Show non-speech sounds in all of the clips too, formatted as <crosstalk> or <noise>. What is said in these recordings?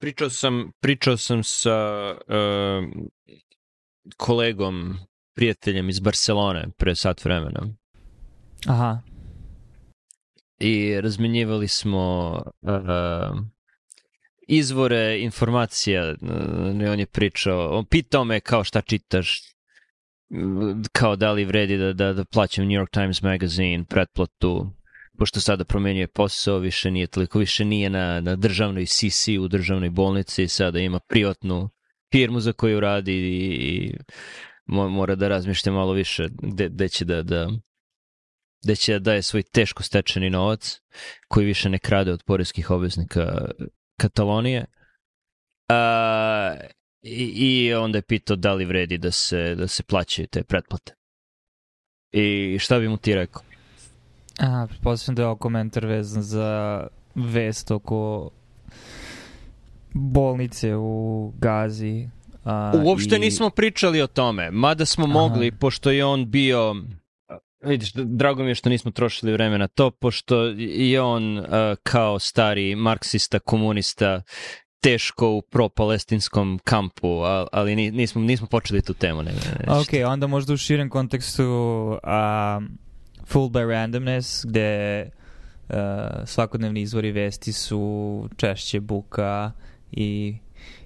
pričao sam, pričao sam sa uh, kolegom, prijateljem iz Barcelone pre sat vremena. Aha. I razmenjivali smo uh, izvore informacija. Uh, on je pričao, on pitao me kao šta čitaš, kao da li vredi da, da, da plaćam New York Times Magazine, pretplatu, pošto sada promenjuje posao, više nije toliko, više nije na, na državnoj CC u državnoj bolnici, sada ima privatnu firmu za koju radi i, i mora da razmišlja malo više gde, će da, da gde će da daje svoj teško stečeni novac koji više ne krade od porezkih obveznika Katalonije. A, i, I onda je pitao da li vredi da se, da se plaćaju te pretplate. I šta bi mu ti rekao? A, pretpostavljam da je ovo komentar vezan za vest oko bolnice u Gazi. A, Uopšte i... nismo pričali o tome, mada smo Aha. mogli, pošto je on bio Vidiš, drago mi je što nismo trošili vreme na to, pošto je on uh, kao stari marksista, komunista, teško u pro-palestinskom kampu, ali nismo, nismo počeli tu temu. Ne, ne, ok, onda možda u širem kontekstu uh, Full by Randomness, gde uh, svakodnevni izvori vesti su češće buka i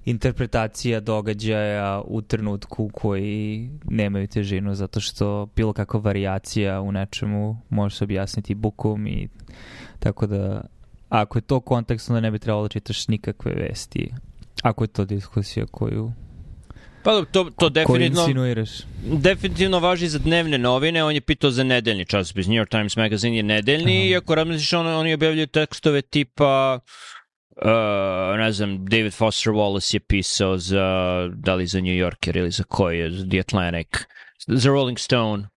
interpretacija događaja u trenutku koji nemaju težinu zato što bilo kakva variacija u nečemu može se objasniti bukom i tako da ako je to kontekst onda ne bi trebalo da čitaš nikakve vesti. Ako je to diskusija koju Pa to, to definitivno, definitivno važi za dnevne novine, on je pitao za nedeljni časopis, New York Times Magazine je nedeljni, Aha. i ako razmisliš, on, oni objavljaju tekstove tipa Uh, ne znam, David Foster Wallace je pisao za, da li za New Yorker ili za koji, za The Atlantic, za Rolling Stone.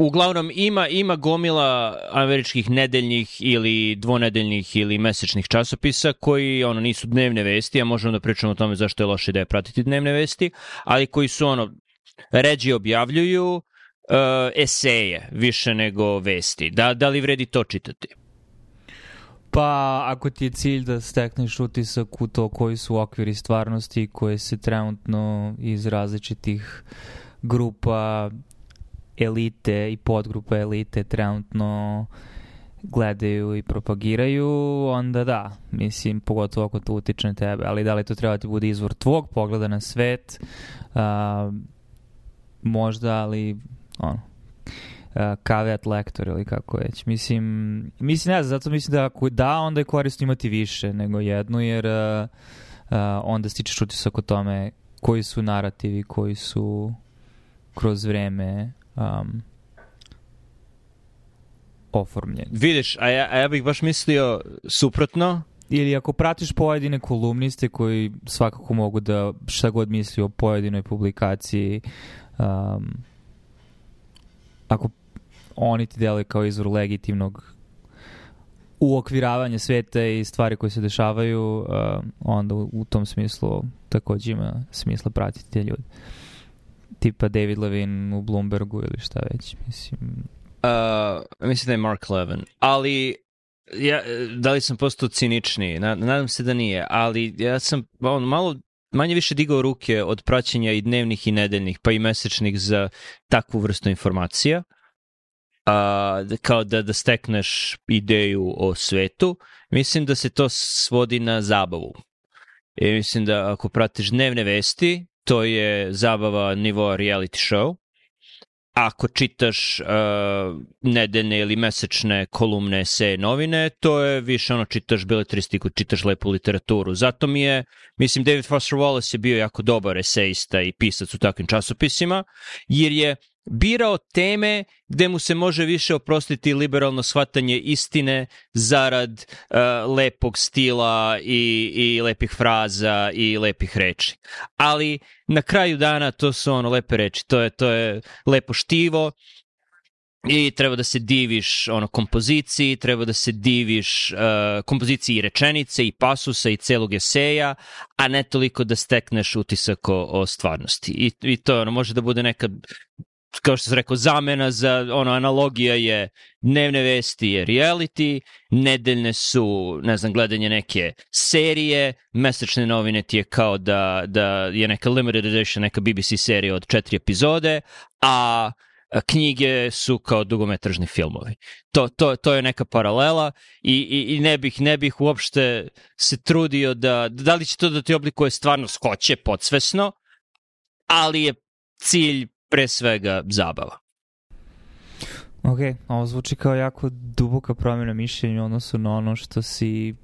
Uglavnom ima ima gomila američkih nedeljnih ili dvonedeljnih ili mesečnih časopisa koji ono nisu dnevne vesti, a možemo da pričamo o tome zašto je loše ideja pratiti dnevne vesti, ali koji su ono ređi objavljuju uh, eseje više nego vesti. Da, da li vredi to čitati? Pa, ako ti je cilj da stekneš utisak u to koji su okviri stvarnosti koje se trenutno iz različitih grupa elite i podgrupa elite trenutno gledaju i propagiraju, onda da, mislim, pogotovo ako to utiče na tebe, ali da li to treba da ti bude izvor tvog pogleda na svet, uh, možda, ali ono, caveat lektor ili kako već. Mislim, mislim ne znam, zato mislim da ako da, onda je korisno imati više nego jednu, jer uh, uh, onda stičeš utisak o tome koji su narativi, koji su kroz vreme um, oformljeni. Vidiš, a ja, a ja bih baš mislio suprotno, ili ako pratiš pojedine kolumniste koji svakako mogu da šta god misli o pojedinoj publikaciji um, ako oni ti deluju kao izvor legitimnog uokviravanja sveta i stvari koje se dešavaju, uh, onda u, u tom smislu takođe ima smisla pratiti te ljude. Tipa David Levin u Bloombergu ili šta već, mislim. Uh, mislim da je Mark Levin. Ali ja, da li sam postao ciničniji? Nadam se da nije, ali ja sam on, malo manje više digao ruke od praćenja i dnevnih i nedeljnih, pa i mesečnih za takvu vrstu informacija a, kao da, da stekneš ideju o svetu, mislim da se to svodi na zabavu. I mislim da ako pratiš dnevne vesti, to je zabava nivoa reality show. Ako čitaš uh, nedeljne ili mesečne kolumne se novine, to je više ono čitaš beletristiku, čitaš lepu literaturu. Zato mi je, mislim, David Foster Wallace je bio jako dobar esejista i pisac u takvim časopisima, jer je birao teme gde mu se može više oprostiti liberalno shvatanje istine zarad uh, lepog stila i, i lepih fraza i lepih reči. Ali na kraju dana to su ono lepe reči, to je, to je lepo štivo, i treba da se diviš ono kompoziciji, treba da se diviš uh, kompoziciji i rečenice i pasusa i celog eseja, a ne toliko da stekneš utisak o, o stvarnosti. I, i to ono, može da bude neka kao što sam rekao, zamena za, ono, analogija je dnevne vesti je reality, nedeljne su, ne znam, gledanje neke serije, mesečne novine ti je kao da, da je neka limited edition, neka BBC serija od četiri epizode, a knjige su kao dugometražni filmovi. To, to, to je neka paralela i, i, i ne, bih, ne bih uopšte se trudio da, da li će to da ti oblikuje stvarno skoće podsvesno, ali je cilj pre svega zabava. Ok, ovo zvuči kao jako duboka promjena mišljenja u odnosu na ono što si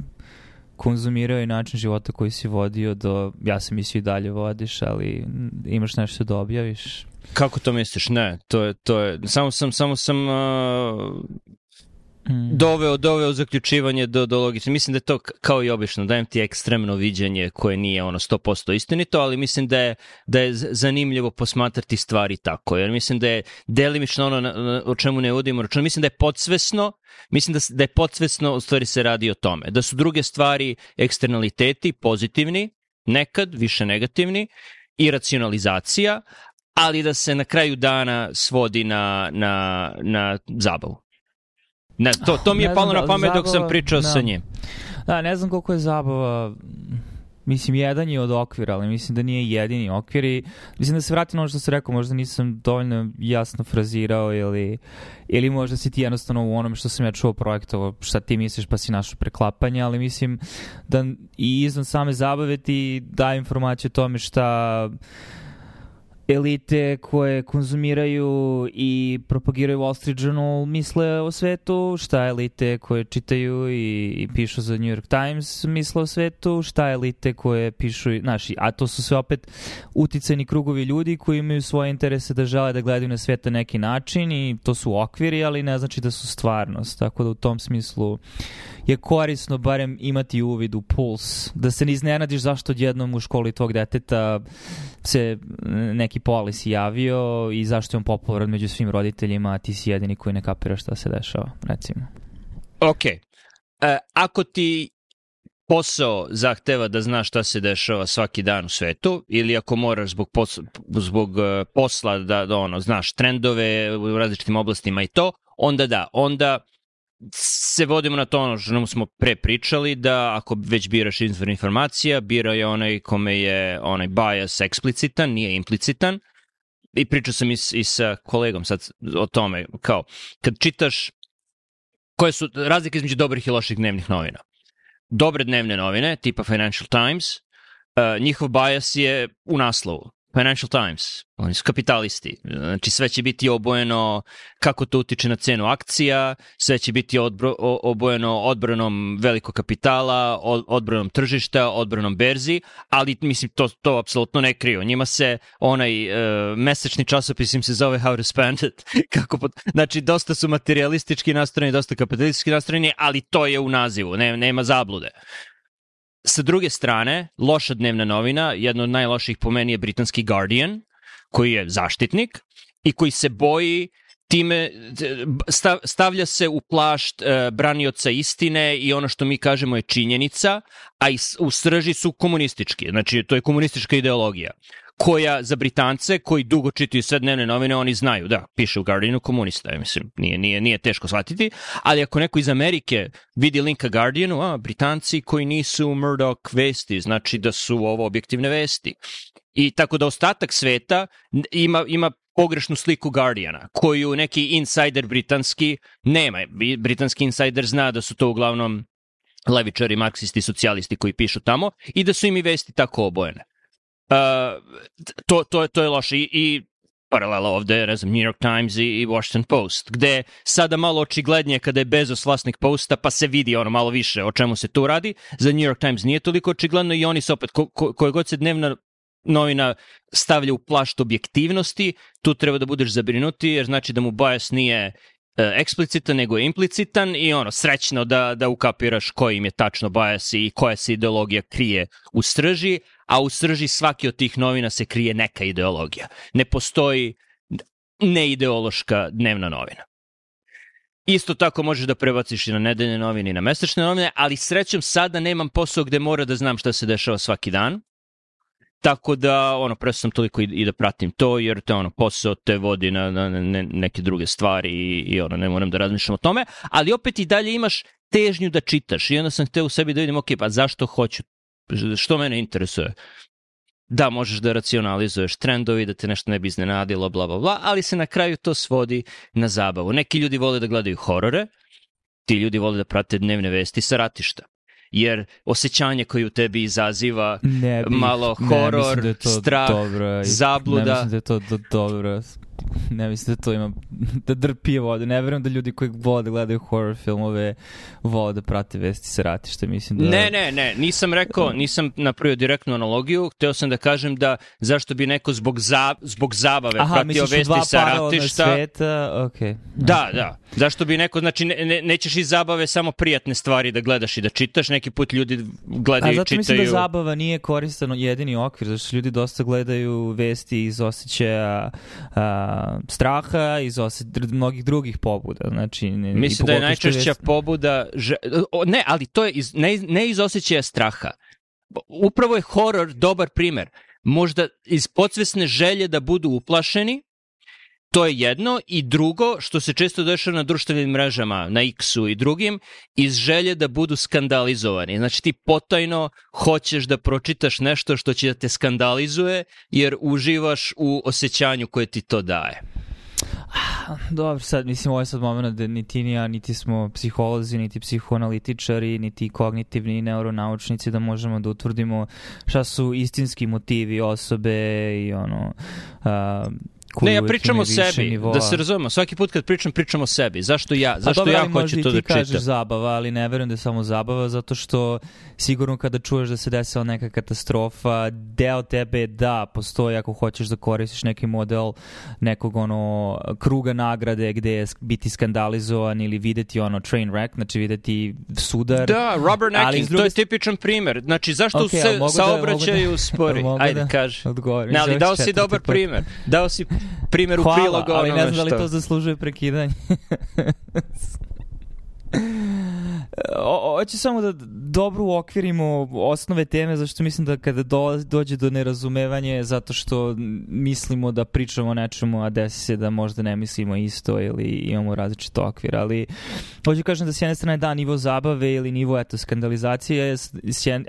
konzumirao i način života koji si vodio do, ja sam mislio i dalje vodiš, ali imaš nešto da objaviš? Kako to misliš? Ne, to je, to je, samo sam, samo sam uh. Doveo, doveo zaključivanje do, do logice. Mislim da je to kao i obično, dajem ti ekstremno viđenje koje nije ono 100% istinito, ali mislim da je, da je zanimljivo posmatrati stvari tako, jer mislim da je delimično ono o čemu ne udimo računa, mislim da je podsvesno, mislim da, da je podsvesno u stvari se radi o tome, da su druge stvari eksternaliteti pozitivni, nekad više negativni, i racionalizacija, ali da se na kraju dana svodi na, na, na zabavu. Ne, to, to mi je palo na da pamet dok sam pričao da. sa njim. Da, ne znam koliko je zabava Mislim, jedan je od okvira, ali mislim da nije jedini okvir i mislim da se vratim na ono što se rekao, možda nisam dovoljno jasno frazirao ili, ili možda si ti jednostavno u onom što sam ja čuo projektovo, šta ti misliš pa si našo preklapanje, ali mislim da i izvan same zabave ti da informaciju o tome šta elite koje konzumiraju i propagiraju Wall Street Journal misle o svetu, šta elite koje čitaju i, i pišu za New York Times misle o svetu, šta elite koje pišu, znaš, a to su sve opet uticajni krugovi ljudi koji imaju svoje interese da žele da gledaju na svet na neki način i to su okviri, ali ne znači da su stvarnost, tako da u tom smislu je korisno barem imati uvid u puls, da se ne iznenadiš zašto odjednom u školi tvog deteta se neki polis javio i zašto je on popularan među svim roditeljima, a ti si jedini koji ne kapira šta se dešava, recimo. Ok. E, ako ti posao zahteva da znaš šta se dešava svaki dan u svetu ili ako moraš zbog, pos, zbog e, posla da, da ono, znaš trendove u različitim oblastima i to, onda da, onda se vodimo na to ono što smo pre pričali, da ako već biraš izvor informacija, bira je onaj kome je onaj bias eksplicitan, nije implicitan. I pričao sam i, i sa kolegom sad o tome, kao, kad čitaš koje su razlike između dobrih i loših dnevnih novina. Dobre dnevne novine, tipa Financial Times, uh, njihov bias je u naslovu. Financial Times, oni su kapitalisti, znači sve će biti obojeno kako to utiče na cenu akcija, sve će biti odbro, obojeno odbranom velikog kapitala, odbranom tržišta, odbranom berzi, ali mislim to, to apsolutno ne kriju. Njima se onaj uh, mesečni časopis im se zove How to Spend It, <laughs> kako pot... znači dosta su materialistički nastrojeni, dosta kapitalistički nastrojeni, ali to je u nazivu, ne, nema zablude. Sa druge strane, loša dnevna novina, jedna od najloših po meni je britanski Guardian, koji je zaštitnik i koji se boji time stavlja se u plašt e, branioca istine i ono što mi kažemo je činjenica, a u srži su komunistički, znači to je komunistička ideologija koja za Britance koji dugo čitaju sve dnevne novine, oni znaju, da, piše u Guardianu komunista, ja mislim, nije, nije, nije teško shvatiti, ali ako neko iz Amerike vidi linka Guardianu, a, Britanci koji nisu Murdoch vesti, znači da su ovo objektivne vesti. I tako da ostatak sveta ima, ima pogrešnu sliku Guardiana, koju neki insider britanski nema. Britanski insider zna da su to uglavnom levičari, marksisti, socijalisti koji pišu tamo i da su im i vesti tako obojene. Uh, to, to, to je loše I, i paralela ovde, ne znam, New York Times i, i Washington Post, gde sada malo očiglednije kada je Bezos vlasnik Posta, pa se vidi ono malo više o čemu se tu radi. Za New York Times nije toliko očigledno i oni se opet, ko, ko, koje god se dnevna novina stavlja u plašt objektivnosti, tu treba da budeš zabrinuti, jer znači da mu bias nije e, eksplicitan, nego je implicitan i ono, srećno da, da ukapiraš koji im je tačno bias i koja se ideologija krije u strži, a u srži svaki od tih novina se krije neka ideologija. Ne postoji neideološka dnevna novina. Isto tako možeš da prebaciš i na nedeljne novine i na mesečne novine, ali srećom sada nemam posao gde mora da znam šta se dešava svaki dan. tako da ono presto sam toliko i, i da pratim to jer te ono posao te vodi na, na, na neke druge stvari i, i ono ne moram da razmišljam o tome, ali opet i dalje imaš težnju da čitaš i onda sam hteo u sebi da vidim ok, pa zašto hoću što mene interesuje da možeš da racionalizuješ trendovi, da te nešto ne bi iznenadilo, bla, bla, bla, ali se na kraju to svodi na zabavu. Neki ljudi vole da gledaju horore, ti ljudi vole da prate dnevne vesti sa ratišta jer osjećanje koje u tebi izaziva ne bih, malo horor, ne da je to strah, dobro, zabluda. Ne mislim da je to do, dobro. <laughs> Ne mislim da to ima, da drpije vode. Ne verujem da ljudi koji vole da gledaju horror filmove vole da prate vesti sa ratišta. Mislim da... Ne, ne, ne, nisam rekao, nisam napravio direktnu analogiju, hteo sam da kažem da zašto bi neko zbog, za, zbog zabave Aha, pratio vesti sa ratišta. Aha, sveta, okay. Da, da. Zašto bi neko, znači ne, ne, nećeš iz zabave samo prijatne stvari da gledaš i da čitaš, neki put ljudi gledaju i čitaju. A zato mislim da zabava nije koristan jedini okvir, zato što ljudi dosta gledaju vesti iz osjećaja a, straha, iz osjeća mnogih drugih pobuda. Znači, ne, mislim da je najčešća vesti... pobuda, že, ne, ali to je iz, ne, ne iz osjećaja straha. Upravo je horor dobar primer. Možda iz podsvesne želje da budu uplašeni, To je jedno i drugo što se često dešava na društvenim mrežama, na X-u i drugim, iz želje da budu skandalizovani. Znači ti potajno hoćeš da pročitaš nešto što će da te skandalizuje jer uživaš u osjećanju koje ti to daje. Dobro, sad, mislim, ovo je sad moment da niti ni ja, niti smo psiholozi, niti psihoanalitičari, niti kognitivni neuronaučnici da možemo da utvrdimo šta su istinski motivi osobe i ono, uh, ne, ja pričam o sebi, nivoa. da se razumemo. Svaki put kad pričam, pričam o sebi. Zašto ja, zašto dobro, ja hoću to da čitam? ti kažeš zabava, ali ne verujem da je samo zabava, zato što sigurno kada čuješ da se desila neka katastrofa, deo tebe je da postoji ako hoćeš da koristiš neki model nekog ono kruga nagrade gde je biti skandalizovan ili videti ono train wreck, znači videti sudar. Da, rubbernecking, druge... to je tipičan primer. Znači, zašto okay, se da- saobraćaju da, <laughs> spori? Ajde, da kaži. Ne, ali dao si dobar primer. Dao si primjer u Hvala, prilog ali ne znam da li to zaslužuje prekidanje. <laughs> Hoću samo da dobro uokvirimo osnove teme, zašto mislim da kada do, dođe do nerazumevanja zato što mislimo da pričamo o nečemu, a desi se da možda ne mislimo isto ili imamo različit okvir, ali hoću kažem da s jedne strane da nivo zabave ili nivo eto skandalizacije,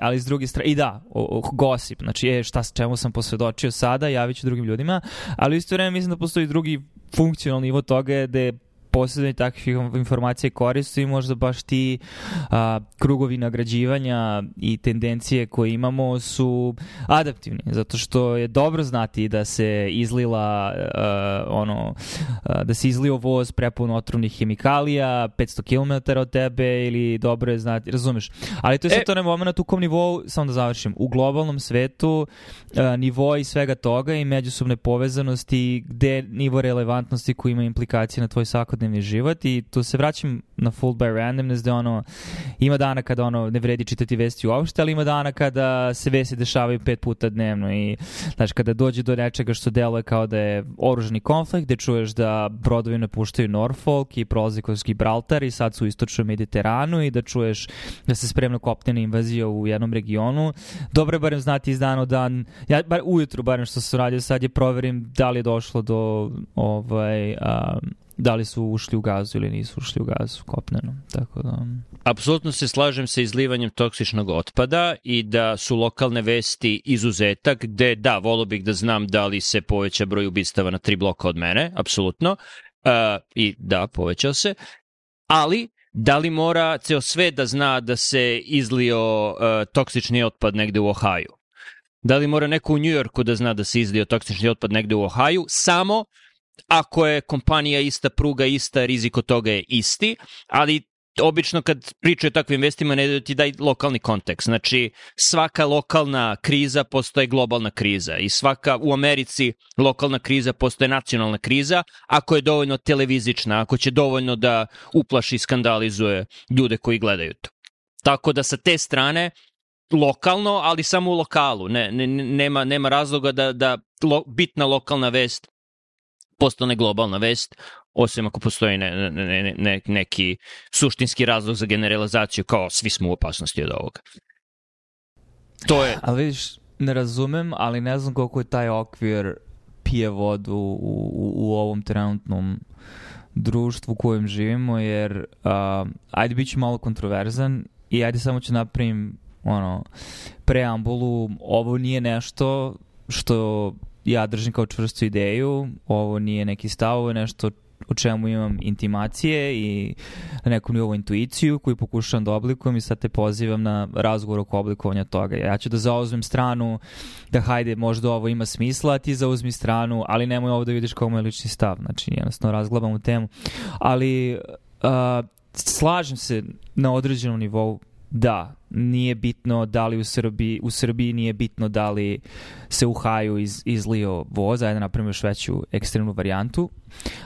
ali s druge strane i da, o, o, gosip, znači je šta, čemu sam posvedočio sada, javit ću drugim ljudima, ali u isto vreme mislim da postoji drugi funkcionalni nivo toga da je posjedanje takvih informacija koristi i možda baš ti a, krugovi nagrađivanja i tendencije koje imamo su adaptivni, zato što je dobro znati da se izlila a, ono, a, da se izlio voz prepun otrovnih hemikalija 500 km od tebe ili dobro je znati, razumeš? Ali to je sad e... to ne moment u kom nivou, samo da završim, u globalnom svetu a, nivo i svega toga i međusobne povezanosti gde nivo relevantnosti koji ima implikacije na tvoj svakodnevni svakodnevni život i tu se vraćam na full by randomness da ono ima dana kada ono ne vredi čitati vesti uopšte, ali ima dana kada se vesti dešavaju pet puta dnevno i znači kada dođe do nečega što deluje kao da je oružani konflikt, gde čuješ da brodovi napuštaju Norfolk i prolazi kroz Gibraltar i sad su u istočnom Mediteranu i da čuješ da se spremno kopnena invazija u jednom regionu. Dobro je barem znati iz dana u dan, ja bar ujutru barem što sam radio sad je proverim da li je došlo do ovaj, um, da li su ušli u gazu ili nisu ušli u gazu kopneno. Tako da... Apsolutno se slažem sa izlivanjem toksičnog otpada i da su lokalne vesti izuzetak, gde da, volo bih da znam da li se poveća broj ubistava na tri bloka od mene, apsolutno. Uh, I da, povećao se. Ali, da li mora ceo sve da zna da se izlio uh, toksični otpad negde u Ohaju? Da li mora neko u Njujorku da zna da se izlio toksični otpad negde u Ohaju? Samo ako je kompanija ista, pruga ista, rizik od toga je isti, ali obično kad pričaju o takvim vestima ne da ti daj lokalni kontekst. Znači, svaka lokalna kriza postoje globalna kriza i svaka u Americi lokalna kriza postoje nacionalna kriza ako je dovoljno televizična, ako će dovoljno da uplaši i skandalizuje ljude koji gledaju to. Tako da sa te strane lokalno, ali samo u lokalu. Ne, ne, nema, nema razloga da, da lo, bitna lokalna vest postane globalna vest, osim ako postoji ne, ne, ne, neki suštinski razlog za generalizaciju kao svi smo u opasnosti od ovoga. To je... Ali vidiš, ne razumem, ali ne znam koliko je taj okvir pije vodu u, u, u ovom trenutnom društvu u kojem živimo, jer uh, ajde bit ću malo kontroverzan i ajde samo ću napravim ono, preambulu, ovo nije nešto što ja držim kao čvrstu ideju, ovo nije neki stav, ovo je nešto o čemu imam intimacije i na nekom nivou intuiciju koju pokušavam da oblikujem i sad te pozivam na razgovor oko oblikovanja toga. Ja ću da zauzmem stranu da hajde možda ovo ima smisla, ti zauzmi stranu, ali nemoj ovo da vidiš kao moj lični stav. Znači jednostavno razglabam u temu. Ali uh, slažem se na određenom nivou da, nije bitno da li u Srbiji, u Srbiji nije bitno da li se u haju iz, izlio voz, ajde napravimo još veću ekstremnu varijantu.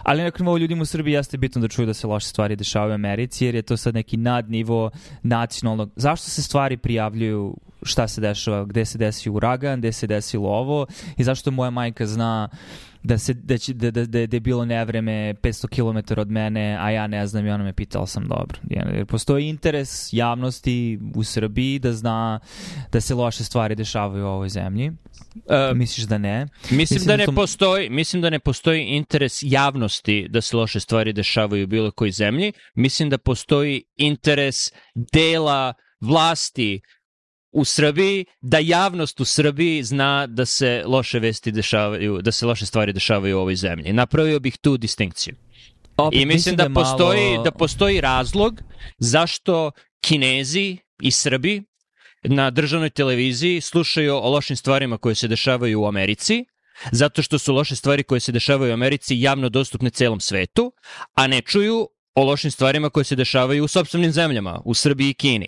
Ali nekako ovo ljudima u Srbiji jeste bitno da čuju da se loše stvari dešavaju u Americi, jer je to sad neki nadnivo nacionalnog... Zašto se stvari prijavljuju šta se dešava, gde se desi uragan, gde se desilo ovo i zašto moja majka zna da, se, da, će, da, da, da, da je bilo nevreme 500 km od mene, a ja ne znam i ona me pitala sam dobro. Jer postoji interes javnosti u Srbiji da zna da se loše stvari dešavaju u ovoj zemlji. Uh, Misliš da ne? Mislim, mislim da, da ne to... postoji, mislim da ne postoji interes javnosti da se loše stvari dešavaju u bilo kojoj zemlji. Mislim da postoji interes dela vlasti u Srbiji, da javnost u Srbiji zna da se loše vesti dešavaju, da se loše stvari dešavaju u ovoj zemlji. Napravio bih tu distinkciju. Opet, I mislim, da, da postoji, malo... da postoji razlog zašto Kinezi i Srbi na državnoj televiziji slušaju o lošim stvarima koje se dešavaju u Americi, zato što su loše stvari koje se dešavaju u Americi javno dostupne celom svetu, a ne čuju o lošim stvarima koje se dešavaju u sobstvenim zemljama, u Srbiji i Kini.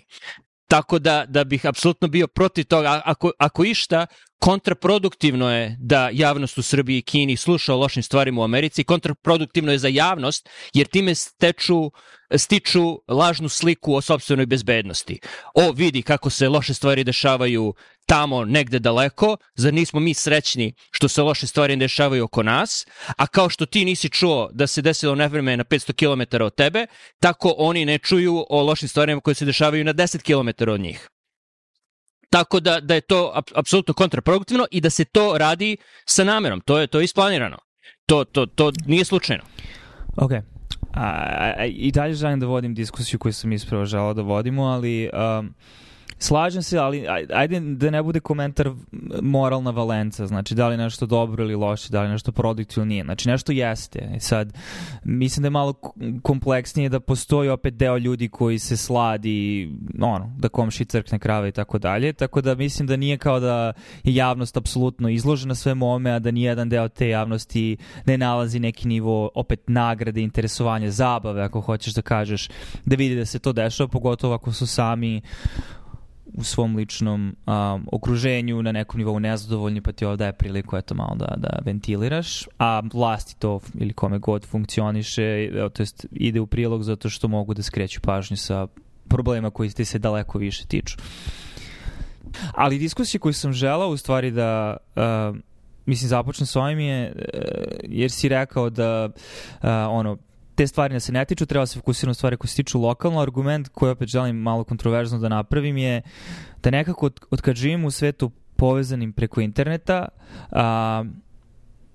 Tako da, da bih apsolutno bio protiv toga. Ako, ako išta, kontraproduktivno je da javnost u Srbiji i Kini sluša o lošim stvarima u Americi. Kontraproduktivno je za javnost, jer time steču stiču lažnu sliku o sobstvenoj bezbednosti. O, vidi kako se loše stvari dešavaju tamo negde daleko, zar nismo mi srećni što se loše stvari dešavaju oko nas, a kao što ti nisi čuo da se desilo nevreme na 500 km od tebe, tako oni ne čuju o lošim stvarima koje se dešavaju na 10 km od njih. Tako da, da je to ap, apsolutno kontraproduktivno i da se to radi sa namerom. To je to je isplanirano. To, to, to nije slučajno. Ok. A, I dalje želim da vodim diskusiju koju sam ispravo želao da vodimo, ali um, Slažem se, ali ajde da ne bude komentar moralna valenca, znači da li nešto dobro ili loše, da li nešto produktivno nije. Znači nešto jeste. E sad, mislim da je malo kompleksnije da postoji opet deo ljudi koji se sladi, ono, da komši crkne krave i tako dalje, tako da mislim da nije kao da je javnost apsolutno izložena svemu ome, a da nijedan deo te javnosti ne nalazi neki nivo opet nagrade, interesovanja, zabave, ako hoćeš da kažeš, da vidi da se to dešava, pogotovo ako su sami u svom ličnom um, okruženju na nekom nivou nezadovoljni, pa ti ovdje je priliku eto malo da, da ventiliraš, a vlasti to ili kome god funkcioniše, to jest ide u prilog zato što mogu da skreću pažnju sa problema koji ti se daleko više tiču. Ali diskusija koju sam želao u stvari da uh, mislim započnem s ovim je uh, jer si rekao da uh, ono te stvari nas se ne tiču, treba se fokusirati na stvari koje se tiču lokalno. Argument koji opet želim malo kontroverzno da napravim je da nekako od, od kad živimo u svetu povezanim preko interneta, a,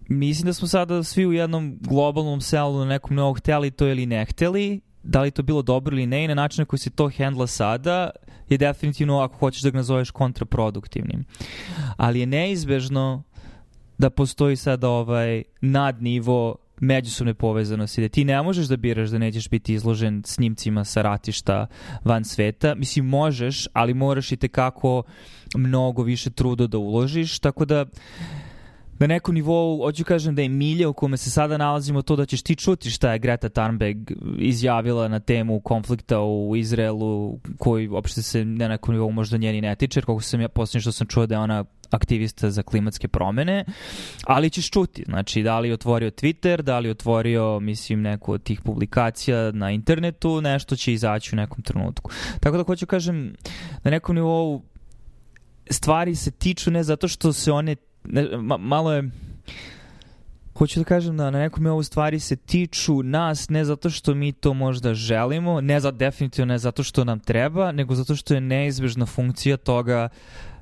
mislim da smo sada svi u jednom globalnom selu na nekom novog hteli to ili ne hteli, da li to bilo dobro ili ne i na način na koji se to hendla sada je definitivno ako hoćeš da ga nazoveš kontraproduktivnim. Ali je neizbežno da postoji sada ovaj nadnivo međusobne povezanosti, da ti ne možeš da biraš da nećeš biti izložen snimcima sa ratišta van sveta. Mislim, možeš, ali moraš i tekako mnogo više truda da uložiš, tako da na nekom nivou, hoću kažem da je milja u kome se sada nalazimo to da ćeš ti čuti šta je Greta Thunberg izjavila na temu konflikta u Izraelu koji uopšte se na nekom nivou možda njeni ne tiče, kako sam ja posljednje što sam čuo da je ona aktivista za klimatske promene, ali ćeš čuti, znači da li je otvorio Twitter, da li je otvorio, mislim, neku od tih publikacija na internetu, nešto će izaći u nekom trenutku. Tako da hoću kažem, na nekom nivou stvari se tiču ne zato što se one ne, ma, malo je hoću da kažem da na nekom ovu stvari se tiču nas ne zato što mi to možda želimo, ne za definitivno ne zato što nam treba, nego zato što je neizbežna funkcija toga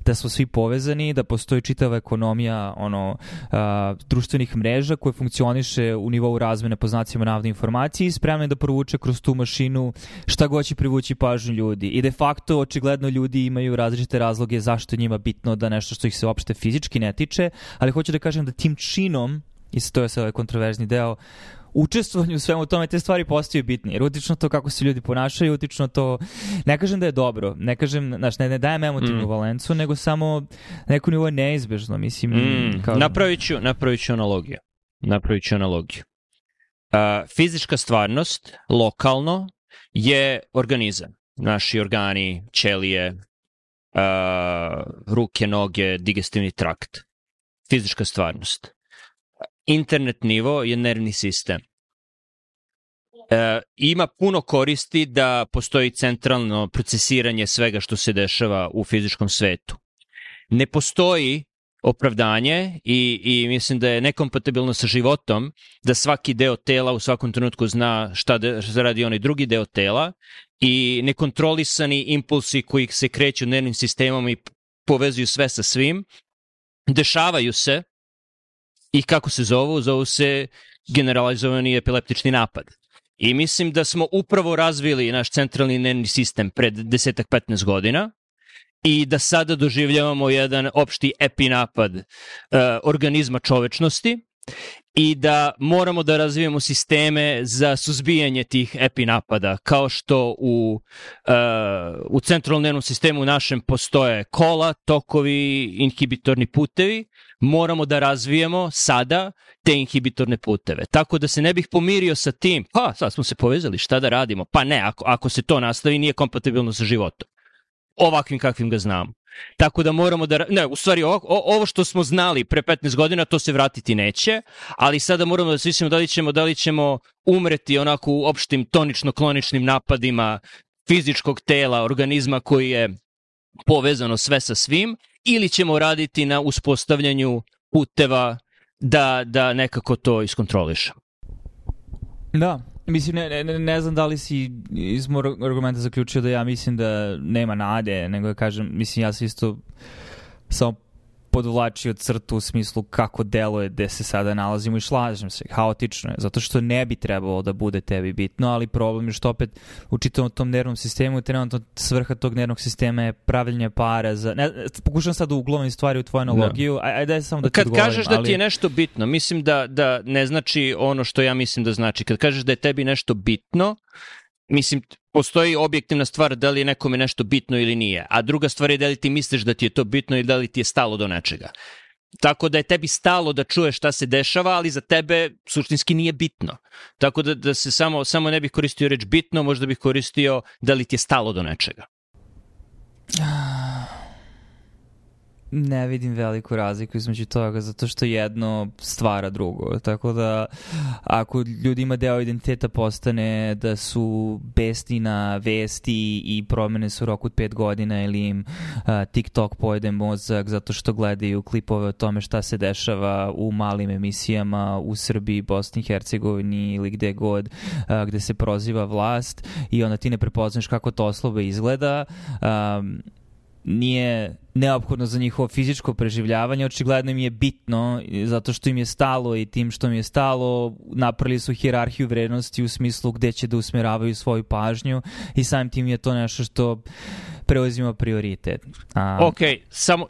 da smo svi povezani, da postoji čitava ekonomija ono, a, društvenih mreža koje funkcioniše u nivou razmene po znacima navne informacije i spremne da provuče kroz tu mašinu šta god će privući pažnju ljudi. I de facto, očigledno, ljudi imaju različite razloge zašto je njima bitno da nešto što ih se uopšte fizički ne tiče, ali hoću da kažem da tim činom i to je sad ovaj kontroverzni deo, učestvovanju u svemu tome te stvari postaju bitne. Jer utično to kako se ljudi ponašaju, utično to... Ne kažem da je dobro, ne kažem, znaš, ne, ne dajem emotivnu mm. valencu, nego samo neko nivo je neizbežno, mislim. Mm. Kao... Napravit, ću, napravit ću analogiju. Napravit ću analogiju. Uh, fizička stvarnost, lokalno, je organizam. Naši organi, ćelije, uh, ruke, noge, digestivni trakt. Fizička stvarnost internet nivo je nervni sistem. E, ima puno koristi da postoji centralno procesiranje svega što se dešava u fizičkom svetu. Ne postoji opravdanje i, i mislim da je nekompatibilno sa životom da svaki deo tela u svakom trenutku zna šta, de, šta radi onaj drugi deo tela i nekontrolisani impulsi koji se kreću nervnim sistemom i povezuju sve sa svim, dešavaju se i kako se zovu? Zovu se generalizovani epileptični napad. I mislim da smo upravo razvili naš centralni nervni sistem pred desetak 15 godina i da sada doživljavamo jedan opšti epinapad uh, organizma čovečnosti i da moramo da razvijemo sisteme za suzbijanje tih epinapada, kao što u, uh, u centralnom sistemu našem postoje kola, tokovi, inhibitorni putevi, moramo da razvijemo sada te inhibitorne puteve. Tako da se ne bih pomirio sa tim, pa sad smo se povezali, šta da radimo? Pa ne, ako, ako se to nastavi nije kompatibilno sa životom. Ovakvim kakvim ga znamo. Tako da moramo da... Ne, u stvari, ovo, ovo što smo znali pre 15 godina, to se vratiti neće, ali sada moramo da se mislimo da li ćemo, da li ćemo umreti onako u opštim tonično-kloničnim napadima fizičkog tela, organizma koji je povezano sve sa svim, ili ćemo raditi na uspostavljanju puteva da, da nekako to iskontrolišemo. Da, Mislim, ne, ne, ne znam da li si iz moj argumenta zaključio da ja mislim da nema nade, nego da kažem, mislim, ja sam isto samo podvlačio crtu u smislu kako deluje gde se sada nalazimo i šlažem se, haotično je, zato što ne bi trebalo da bude tebi bitno, ali problem je što opet u čitavom tom nervnom sistemu trenutno svrha tog nervnog sistema je pravljenje para za... Ne, pokušam sad da uglovim stvari u tvoju da. analogiju, no. ajde aj, samo da ti Kad odgovorim. Kažeš da ti je nešto bitno, mislim da, da ne znači ono što ja mislim da znači. Kad kažeš da je tebi nešto bitno, mislim, postoji objektivna stvar da li je nekome nešto bitno ili nije, a druga stvar je da li ti misliš da ti je to bitno ili da li ti je stalo do nečega. Tako da je tebi stalo da čuješ šta se dešava, ali za tebe suštinski nije bitno. Tako da, da se samo, samo ne bih koristio reč bitno, možda bih koristio da li ti je stalo do nečega. Ne vidim veliku razliku između toga, zato što jedno stvara drugo. Tako da, ako ljudima deo identiteta postane da su besni na vesti i promene su rok od pet godina ili im uh, TikTok pojede mozak zato što gledaju klipove o tome šta se dešava u malim emisijama u Srbiji, Bosni i Hercegovini ili gde god, uh, gde se proziva vlast i onda ti ne prepoznaš kako to oslobe izgleda. Um, nije neophodno za njihovo fizičko preživljavanje, očigledno im je bitno zato što im je stalo i tim što im je stalo napravili su hirarhiju vrednosti u smislu gde će da usmeravaju svoju pažnju i samim tim je to nešto što preuzima prioritet. A... Ok, samo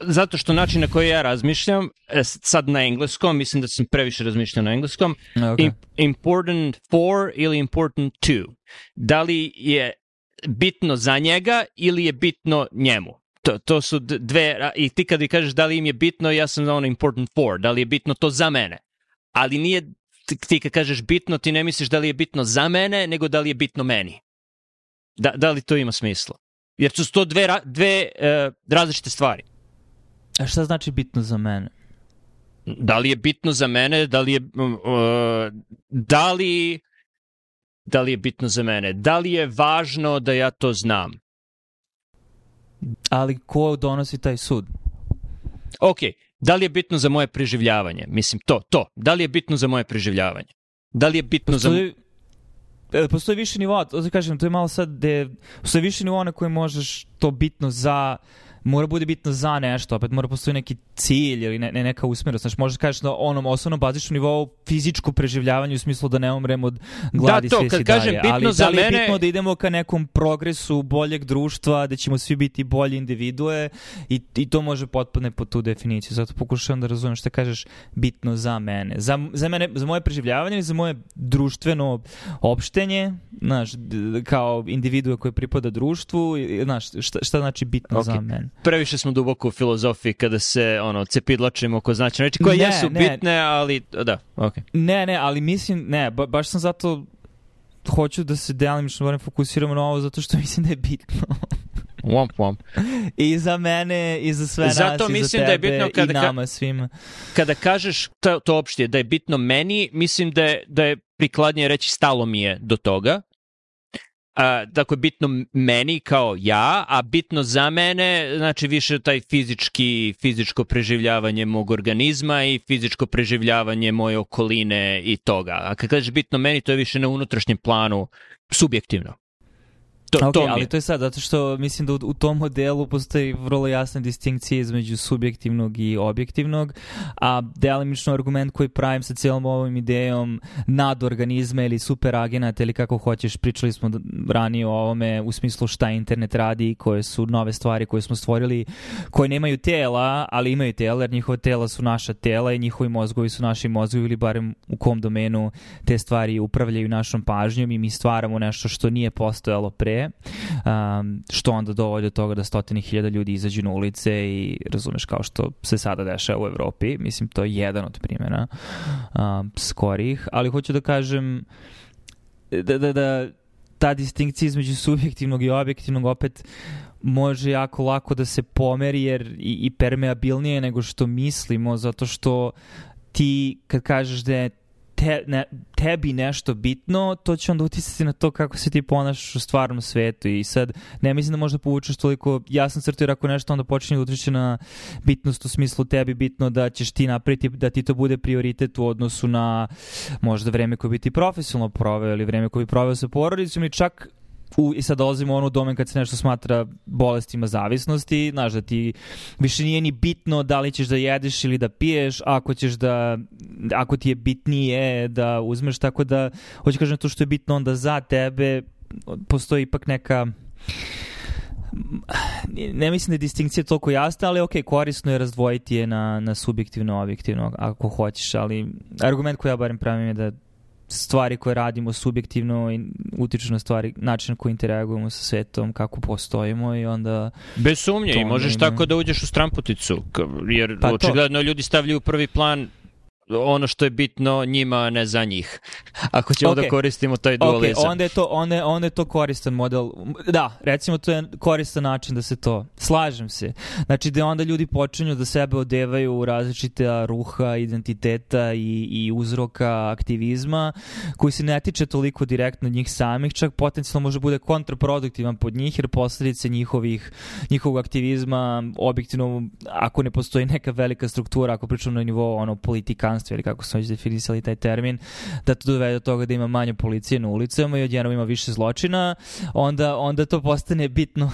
zato što način na koji ja razmišljam, e, sad na engleskom, mislim da sam previše razmišljao na engleskom, okay. important for ili important to. Da li je bitno za njega ili je bitno njemu. To, to su dve, i ti kad kažeš da li im je bitno, ja sam za ono important for, da li je bitno to za mene. Ali nije, ti kad kažeš bitno, ti ne misliš da li je bitno za mene, nego da li je bitno meni. Da, da li to ima smisla? Jer su to dve, dve uh, različite stvari. A šta znači bitno za mene? Da li je bitno za mene, da li je... Uh, da li da li je bitno za mene, da li je važno da ja to znam. Ali ko donosi taj sud? Ok, da li je bitno za moje preživljavanje? Mislim, to, to. Da li je bitno za moje preživljavanje? Da li je bitno postoji, za... Postoji više nivoa, to da kažem, to je malo sad gde, postoji više nivoa na koje možeš to bitno za mora bude bitno za nešto, opet mora postoji neki cilj ili ne, ne neka usmerost. Znači, možeš da kažeš na onom osnovnom bazičnom nivou fizičko preživljavanje u smislu da ne umremo od gladi da, to, kad kažem dalje. bitno Ali za da li je mene... bitno da idemo ka nekom progresu boljeg društva, da ćemo svi biti bolji individue i, i to može potpadne po tu definiciju. Zato pokušavam da razumem šta kažeš bitno za mene. Za, za mene, za moje preživljavanje ili za moje društveno opštenje, znaš, kao individue koje pripada društvu, znaš, šta, šta znači bitno okay. za mene? Previše smo duboko u filozofiji kada se ono cepidlačimo oko značajne reči koje ne, jesu ne. bitne, ali da. Okay. Ne, ne, ali mislim, ne, ba, baš sam zato hoću da se delimično barem fokusiramo na ovo zato što <laughs> mislim da je bitno. Womp womp. I za mene, i za sve Zato nas, mislim i za tebe, da je bitno kada, i nama svima. Kada kažeš to, to opštije da je bitno meni, mislim da je, da je prikladnije reći stalo mi je do toga. Dakle, bitno meni kao ja, a bitno za mene, znači više taj fizički, fizičko preživljavanje mog organizma i fizičko preživljavanje moje okoline i toga. A kad kažeš bitno meni, to je više na unutrašnjem planu subjektivno. To, okay, to ali to je sad, zato što mislim da u, u tom modelu postoji vrlo jasna distinkcija između subjektivnog i objektivnog, a delimično argument koji pravim sa cijelom ovom idejom nadorganizma ili superagenata ili kako hoćeš, pričali smo ranije o ovome u smislu šta internet radi, koje su nove stvari koje smo stvorili, koje nemaju tela, ali imaju tela, jer njihova tela su naša tela i njihovi mozgovi su naši mozgovi ili barem u kom domenu te stvari upravljaju našom pažnjom i mi stvaramo nešto što nije postojalo pre um, što onda dovodi do toga da stotini hiljada ljudi izađu na ulice i razumeš kao što se sada dešava u Evropi. Mislim, to je jedan od primjera um, skorih, ali hoću da kažem da, da, da ta distinkcija između subjektivnog i objektivnog opet može jako lako da se pomeri jer i, i permeabilnije nego što mislimo zato što ti kad kažeš da je te, ne, tebi nešto bitno, to će onda utisati na to kako se ti ponašaš u stvarnom svetu. I sad ne mislim da možda povučeš toliko jasno crtu jer ako nešto onda počinje da utiče na bitnost u smislu tebi bitno da ćeš ti napraviti, da ti to bude prioritet u odnosu na možda vreme koje bi ti profesionalno proveo ili vreme koje bi proveo sa porodicom ili čak u, i sad dolazimo u onu domen kad se nešto smatra bolestima zavisnosti, znaš da ti više nije ni bitno da li ćeš da jedeš ili da piješ, ako ćeš da, ako ti je bitnije da uzmeš, tako da, hoću kažem to što je bitno onda za tebe, postoji ipak neka ne mislim da je distinkcija toliko jasna, ali ok, korisno je razdvojiti je na, na subjektivno, objektivno, ako hoćeš, ali argument koji ja barem pravim je da stvari koje radimo subjektivno i utiču na stvari, način na koji interagujemo sa svetom, kako postojimo i onda... Bez sumnje i možeš ima... tako da uđeš u stramputicu, jer pa očigledno to. ljudi stavljaju prvi plan ono što je bitno njima, ne za njih. Ako ćemo okay. da koristimo taj dualizam. Ok, onda je, to, onda, onda je to koristan model. Da, recimo to je koristan način da se to... Slažem se. Znači da onda ljudi počinju da sebe odevaju u različite ruha, identiteta i, i uzroka aktivizma koji se ne tiče toliko direktno njih samih, čak potencijalno može bude kontraproduktivan pod njih jer posledice njihovih, njihovog aktivizma objektivno, ako ne postoji neka velika struktura, ako pričamo na nivou ono, politikanstva huliganstvo ili kako su već definisali taj termin, da to dovede do toga da ima manje policije na ulicama i odjednom ima više zločina, onda, onda to postane bitno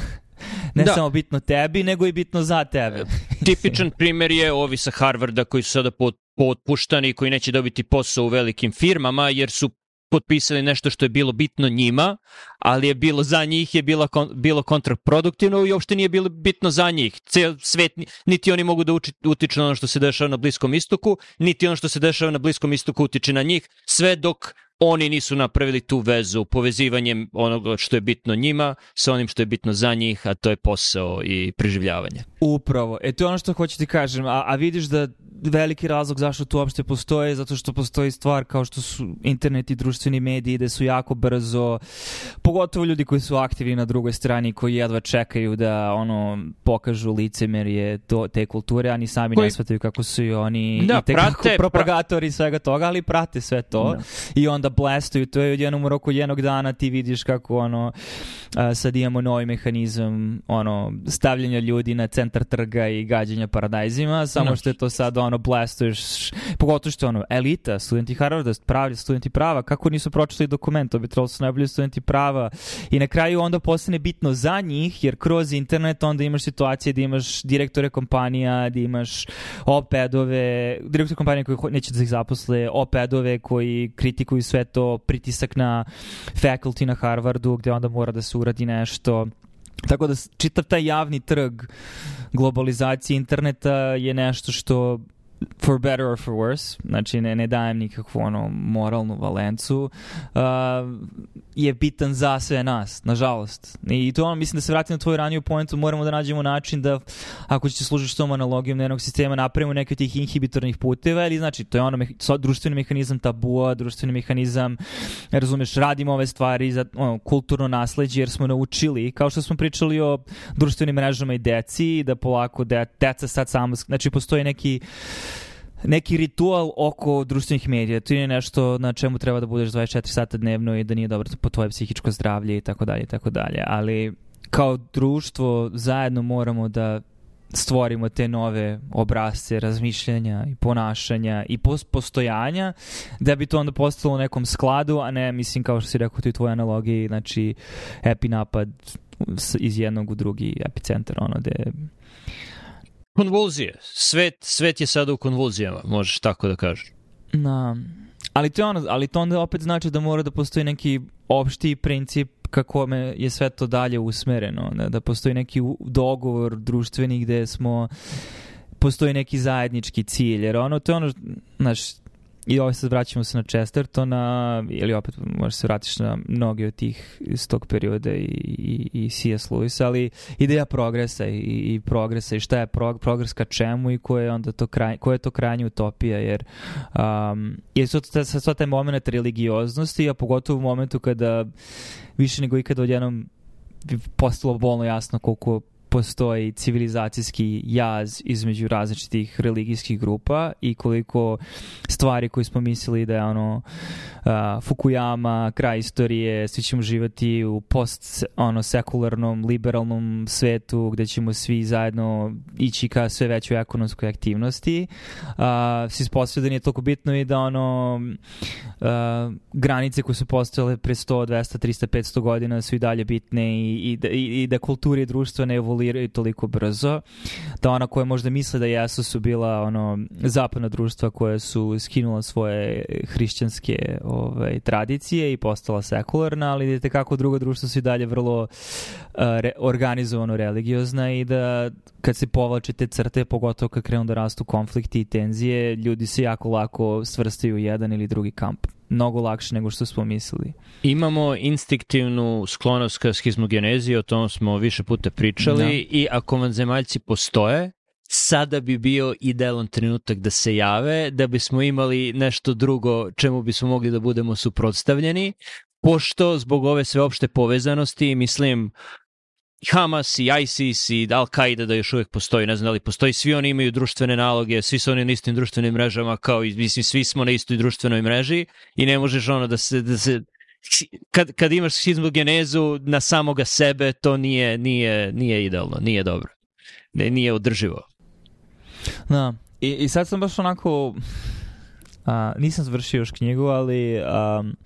ne da. samo bitno tebi, nego i bitno za tebe. Tipičan primer je ovi sa Harvarda koji su sada potpuštani i koji neće dobiti posao u velikim firmama jer su potpisali nešto što je bilo bitno njima, ali je bilo za njih je bilo, bilo kontraproduktivno i uopšte nije bilo bitno za njih. Cel svet, niti oni mogu da uči, utiču na ono što se dešava na Bliskom istoku, niti ono što se dešava na Bliskom istoku utiče na njih, sve dok oni nisu napravili tu vezu povezivanjem onoga što je bitno njima sa onim što je bitno za njih, a to je posao i preživljavanje. Upravo. E to je ono što hoću ti kažem. A, a vidiš da veliki razlog zašto to uopšte postoje, zato što postoji stvar kao što su internet i društveni mediji, da su jako brzo, pogotovo ljudi koji su aktivni na drugoj strani, koji jedva čekaju da ono pokažu licemerje to, te kulture, a ni sami koji... ne shvataju kako su i oni da, i tekako propagatori pra... svega toga, ali prate sve to da. i onda blastuju, to je od jednom roku jednog dana ti vidiš kako ono sad imamo novi mehanizam ono stavljanja ljudi na centar trga i gađanja paradajzima, samo da. što je to sad ono blastuješ, pogotovo što ono, elita, studenti Harvarda, pravi studenti prava, kako nisu pročitali dokument, to bi trebalo da su najbolji studenti prava i na kraju onda postane bitno za njih, jer kroz internet onda imaš situacije da imaš direktore kompanija, da imaš opedove, direktore kompanije koji neće da ih zaposle, opedove koji kritikuju sve to, pritisak na faculty na Harvardu gde onda mora da se uradi nešto. Tako da čitav taj javni trg globalizacije interneta je nešto što for better or for worse, znači ne, ne dajem nikakvu ono moralnu valencu, uh, je bitan za sve nas, nažalost. I to ono, mislim da se vratim na tvoju raniju pointu, moramo da nađemo način da, ako ćete služiti s tom analogijom jednog sistema, napravimo neke od tih inhibitornih puteva, ili znači, to je ono, meha, društveni mehanizam tabua, društveni mehanizam, razumeš, radimo ove stvari za ono, kulturno nasledđe, jer smo naučili, kao što smo pričali o društvenim mrežama i deci, da polako de, deca sad samo, znači postoji neki neki ritual oko društvenih medija. To je nešto na čemu treba da budeš 24 sata dnevno i da nije dobro po tvoje psihičko zdravlje i tako dalje i tako dalje. Ali kao društvo zajedno moramo da stvorimo te nove obrazce razmišljanja i ponašanja i postojanja da bi to onda postalo u nekom skladu, a ne, mislim, kao što si rekao tu i tvoj analogiji, znači epi napad iz jednog u drugi epicentar, ono, gde konvulzije. Svet, svet je sada u konvulzijama, možeš tako da kažeš. Na, ali to, ono, ali to onda opet znači da mora da postoji neki opšti princip kako je sve to dalje usmereno, da, da postoji neki dogovor društveni gde smo postoji neki zajednički cilj, jer ono, to je ono, znaš, I ovo sad vraćamo se na Chestertona, ili opet možeš se vratiš na mnogi od tih iz tog perioda i, i, i C.S. Lewis, ali ideja progresa i, i progresa i šta je prog, progres ka čemu i ko je onda to kraj, ko je to krajnja utopija, jer um, je to sad taj moment religioznosti, a pogotovo u momentu kada više nego ikada odjednom postalo bolno jasno koliko postoji civilizacijski jaz između različitih religijskih grupa i koliko stvari koje smo mislili da je ono uh, Fukuyama, kraj istorije, svi ćemo živati u post ono sekularnom, liberalnom svetu gde ćemo svi zajedno ići ka sve većoj ekonomskoj aktivnosti. Uh, svi ispostavljaju da nije toliko bitno i da ono uh, granice koje su postojale pre 100, 200, 300, 500 godina su i dalje bitne i, i, da, i, i da kulturi i društva ne evoluiraju evoluiraju toliko brzo, da ona koja možda misle da jesu su bila ono zapadna društva koja su skinula svoje hrišćanske ovaj, tradicije i postala sekularna, ali vidite kako druga društva su i dalje vrlo uh, re, organizovano religiozna i da kad se povlače te crte, pogotovo kad krenu da rastu konflikti i tenzije, ljudi se jako lako svrstaju u jedan ili drugi kamp mnogo lakše nego što smo mislili. Imamo instinktivnu sklonost ka schizmogenezi, o tom smo više puta pričali. Da. i ako vanzemaljci postoje, sada bi bio idealan trenutak da se jave, da bismo imali nešto drugo čemu bismo mogli da budemo suprotstavljeni, pošto zbog ove sveopšte povezanosti, mislim, Hamas i ISIS i Al-Qaida da još uvek postoji, ne znam da li postoji, svi oni imaju društvene naloge, svi su oni na istim društvenim mrežama kao i, mislim, svi smo na istoj društvenoj mreži i ne možeš ono da se, da se kad, kad imaš genezu na samoga sebe, to nije, nije, nije idealno, nije dobro. Ne, nije održivo. Da, i, i sad sam baš onako, a, nisam završio još knjigu, ali um,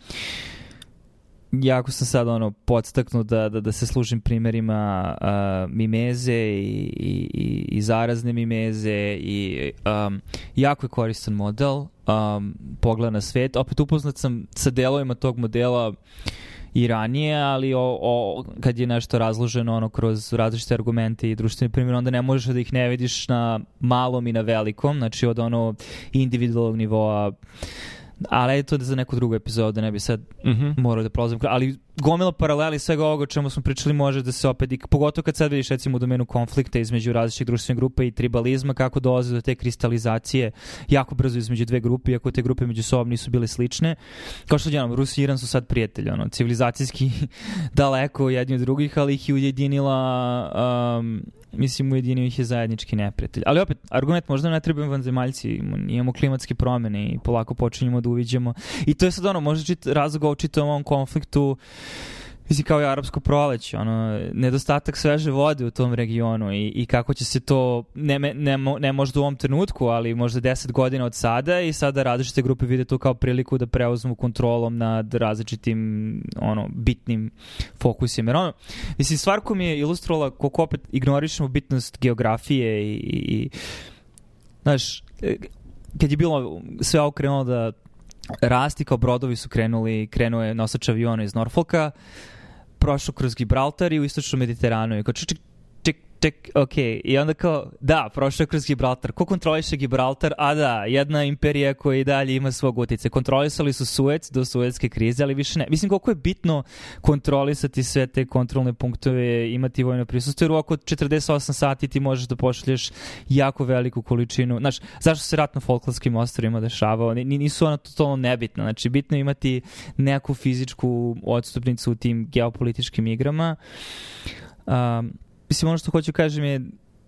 jako sam sad ono podstaknut da, da, da se služim primerima uh, mimeze i, i, i zarazne mimeze i um, jako je koristan model um, pogled na svet. Opet upoznat sam sa delovima tog modela i ranije, ali o, o, kad je nešto razloženo ono kroz različite argumente i društveni primjer, onda ne možeš da ih ne vidiš na malom i na velikom, znači od ono individualnog nivoa ali je to da za neku drugu epizodu, ne bi sad mm -hmm. morao da prolazim. Ali gomila paraleli svega ovoga o čemu smo pričali može da se opet, i pogotovo kad sad vidiš recimo u domenu konflikta između različitih društvenih grupa i tribalizma, kako dolaze do te kristalizacije jako brzo između dve grupe, iako te grupe među sobom nisu bile slične. Kao što jednom, Rus i Iran su sad prijatelji, ono, civilizacijski <laughs> daleko jedni od drugih, ali ih je ujedinila um, mislim ujedinio ih je zajednički neprijatelj. Ali opet, argument možda ne trebamo vanzemaljci, imamo klimatske promene i polako počinjemo da uviđamo. I to je sad ono, možda čit, razlog o ovom konfliktu Mislim, kao i arapsko proleće, ono, nedostatak sveže vode u tom regionu i, i kako će se to, ne, ne, ne možda u ovom trenutku, ali možda 10 godina od sada i sada različite grupe vide to kao priliku da preuzmu kontrolom nad različitim, ono, bitnim fokusima. Jer ono, mislim, stvar ko mi je ilustrovala koliko opet ignorišemo bitnost geografije i, i znaš, kad je bilo sve okrenulo da rasti kao brodovi su krenuli, krenuo je nosač aviona iz Norfolka, prošao kroz Gibraltar i u istočnom Mediteranu. I kao ček, ok, i onda kao, da, prošao je kroz Gibraltar. Ko kontroliše Gibraltar? A da, jedna imperija koja i dalje ima svog utice. Kontrolisali su Suec do Suetske krize, ali više ne. Mislim, koliko je bitno kontrolisati sve te kontrolne punktove, imati vojno prisustvo, jer u oko 48 sati ti možeš da pošalješ jako veliku količinu. Znaš, zašto se rat na Falklandskim ostrovima dešavao? Nisu ona totalno nebitna. Znači, bitno je imati neku fizičku odstupnicu u tim geopolitičkim igrama. Um, mislim, ono što hoću kažem je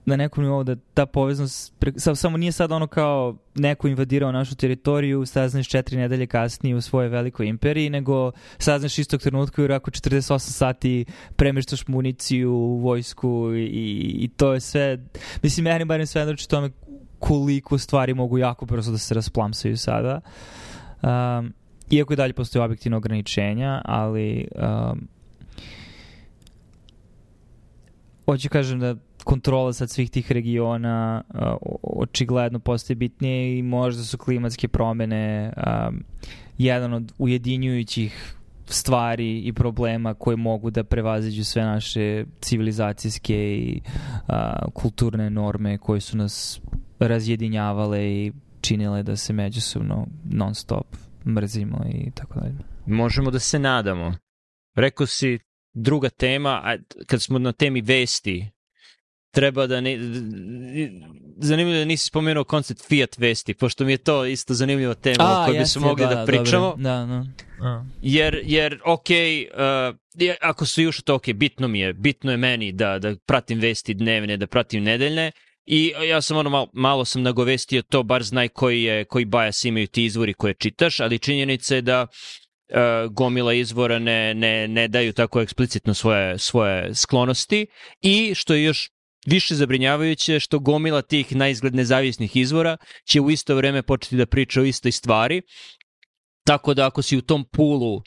na nekom nivou da ta poveznost, pre, samo nije sad ono kao neko invadirao našu teritoriju, saznaš četiri nedelje kasnije u svojoj velikoj imperiji, nego saznaš istog trenutka jer ako 48 sati premeštaš municiju, vojsku i, i to je sve, mislim, meni barem znači tome koliko stvari mogu jako brzo da se rasplamsaju sada. Um, iako i dalje postoje objektivne ograničenja, ali um, hoću kažem da kontrola sad svih tih regiona uh, očigledno postaje bitnije i možda su klimatske promene um, jedan od ujedinjujućih stvari i problema koje mogu da prevaziđu sve naše civilizacijske i uh, kulturne norme koje su nas razjedinjavale i činile da se međusobno non stop mrzimo i tako dalje. Možemo da se nadamo. Rekao si druga tema, a kad smo na temi vesti, treba da ne... Zanimljivo da nisi spomenuo koncept Fiat vesti, pošto mi je to isto zanimljiva tema a, o kojoj bismo mogli da, da pričamo. Da, da. A. Jer, jer ok, uh, ako su još to ok, bitno mi je, bitno je meni da, da pratim vesti dnevne, da pratim nedeljne, I ja sam ono malo, malo sam nagovestio to, bar znaj koji, je, koji bajas imaju ti izvori koje čitaš, ali činjenica je da uh, gomila izvora ne, ne, ne daju tako eksplicitno svoje, svoje sklonosti i što je još više zabrinjavajuće što gomila tih na izgled nezavisnih izvora će u isto vreme početi da priča o istoj stvari Tako da ako si u tom pulu uh,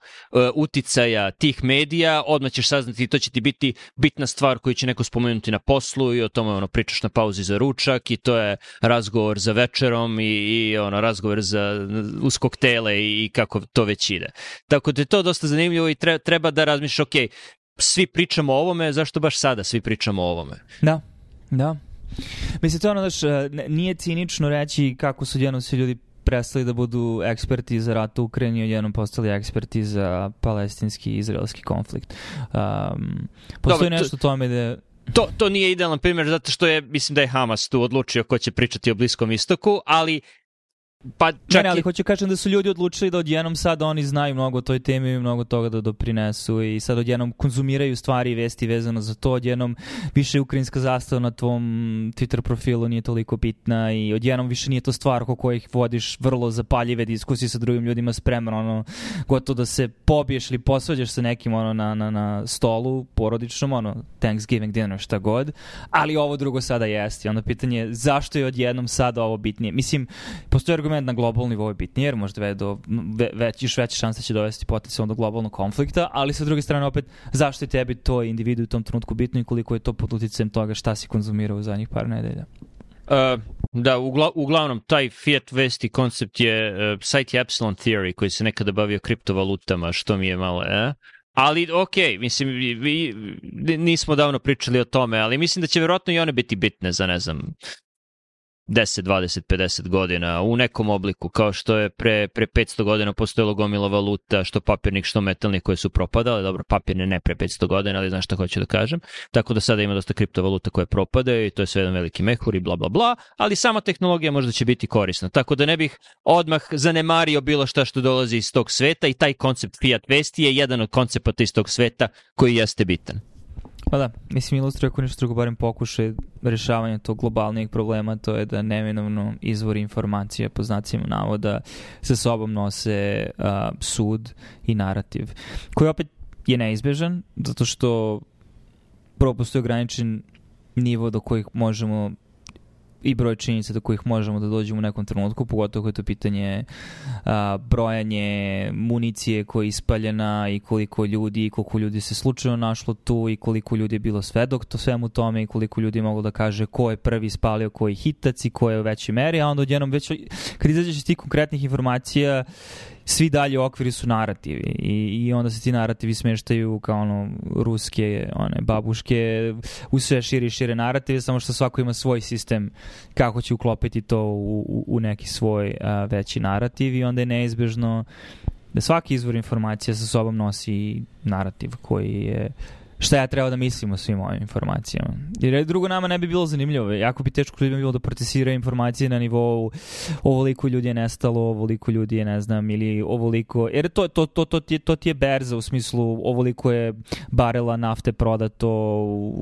uticaja tih medija, odmah ćeš saznati i to će ti biti bitna stvar koju će neko spomenuti na poslu i o tome ono, pričaš na pauzi za ručak i to je razgovor za večerom i, i ono, razgovor za, uz koktele i, i kako to već ide. Tako da je to dosta zanimljivo i treba, treba da razmišljaš, ok, svi pričamo o ovome, zašto baš sada svi pričamo o ovome? Da, da. Mislim, to ono, znaš, nije cinično reći kako su jednom svi ljudi prestali da budu eksperti za rat u Ukrajini, odjednom postali eksperti za palestinski i izraelski konflikt. Um, postoji Dobre, nešto to, tome da To, to nije idealan primjer zato što je, mislim da je Hamas tu odlučio ko će pričati o Bliskom istoku, ali Pa čak ne, ali hoću kažem da su ljudi odlučili da odjednom sad oni znaju mnogo o toj temi i mnogo toga da doprinesu i sad odjednom konzumiraju stvari i vesti vezano za to, odjednom više ukrajinska zastava na tvom Twitter profilu nije toliko bitna i odjednom više nije to stvar oko kojih vodiš vrlo zapaljive diskusije sa drugim ljudima spreman, ono, gotovo da se pobiješ ili posvađaš sa nekim ono, na, na, na stolu porodičnom, ono, Thanksgiving dinner, šta god, ali ovo drugo sada jeste. Onda pitanje je zašto je odjednom sada ovo bitnije? Mislim, postoji argument na globalnom nivou je bitniji, jer možda do ve, već, još veće šanse će dovesti potencijalno do globalnog konflikta, ali sa druge strane opet, zašto je tebi to individu u tom trenutku bitno i koliko je to pod uticajem toga šta si konzumirao u zadnjih par nedelja? Uh, da, ugla, uglavnom, taj fiat vesti koncept je, uh, sajt je Epsilon Theory, koji se nekada bavio kriptovalutama, što mi je malo, eh? Ali, ok, mislim, vi, nismo davno pričali o tome, ali mislim da će verovatno i one biti bitne za, ne znam, 10, 20, 50 godina u nekom obliku, kao što je pre, pre 500 godina postojalo gomila valuta, što papirnik, što metalnih koje su propadale, dobro, papirne ne pre 500 godina, ali znaš šta hoću da kažem, tako da sada ima dosta kriptovaluta koje propade i to je sve jedan veliki mehur i bla bla bla, ali sama tehnologija možda će biti korisna, tako da ne bih odmah zanemario bilo šta što dolazi iz tog sveta i taj koncept fiat vesti je jedan od koncepata iz tog sveta koji jeste bitan. Pa da, mislim ilustruje ako nešto drugo barem pokušaj rešavanja tog globalnijeg problema, to je da neminovno izvori informacije po znacima navoda sa sobom nose uh, sud i narativ, koji opet je neizbežan, zato što prvo ograničen nivo do kojih možemo i broj činjenica do kojih možemo da dođemo u nekom trenutku, pogotovo koje je to pitanje a, brojanje municije koja je ispaljena i koliko ljudi i koliko ljudi se slučajno našlo tu i koliko ljudi je bilo svedok to svemu tome i koliko ljudi mogu da kaže ko je prvi spalio koji hitac i ko je u većoj meri, a onda odjednom već kad izađeš iz tih konkretnih informacija svi dalje okviri su narativi. I, i onda se ti narativi smeštaju kao ono ruske one babuške u sve šire i šire narative samo što svako ima svoj sistem kako će uklopiti to u, u, u neki svoj a, veći narativ i onda je neizbežno da svaki izvor informacija sa sobom nosi narativ koji je šta ja treba da mislim o svim ovim informacijama. Jer drugo nama ne bi bilo zanimljivo. Jako bi teško ljudima bilo da procesira informacije na nivou ovoliko ljudi je nestalo, ovoliko ljudi je ne znam, ili ovoliko... Jer to, to, to, to, ti, je, to ti je berza u smislu ovoliko je barela nafte prodato,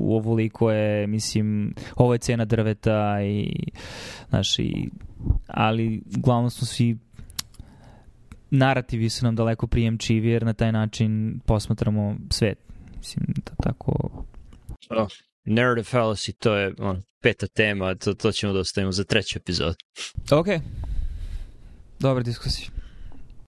ovoliko je, mislim, ovo je cena drveta i, znaš, i, ali uglavnom smo svi narativi su nam daleko prijemčivi jer na taj način posmatramo svet mislim da tako... Oh, narrative fallacy, to je on, peta tema, to, to ćemo da ostavimo za treću epizodu. Ok. Dobra diskusija.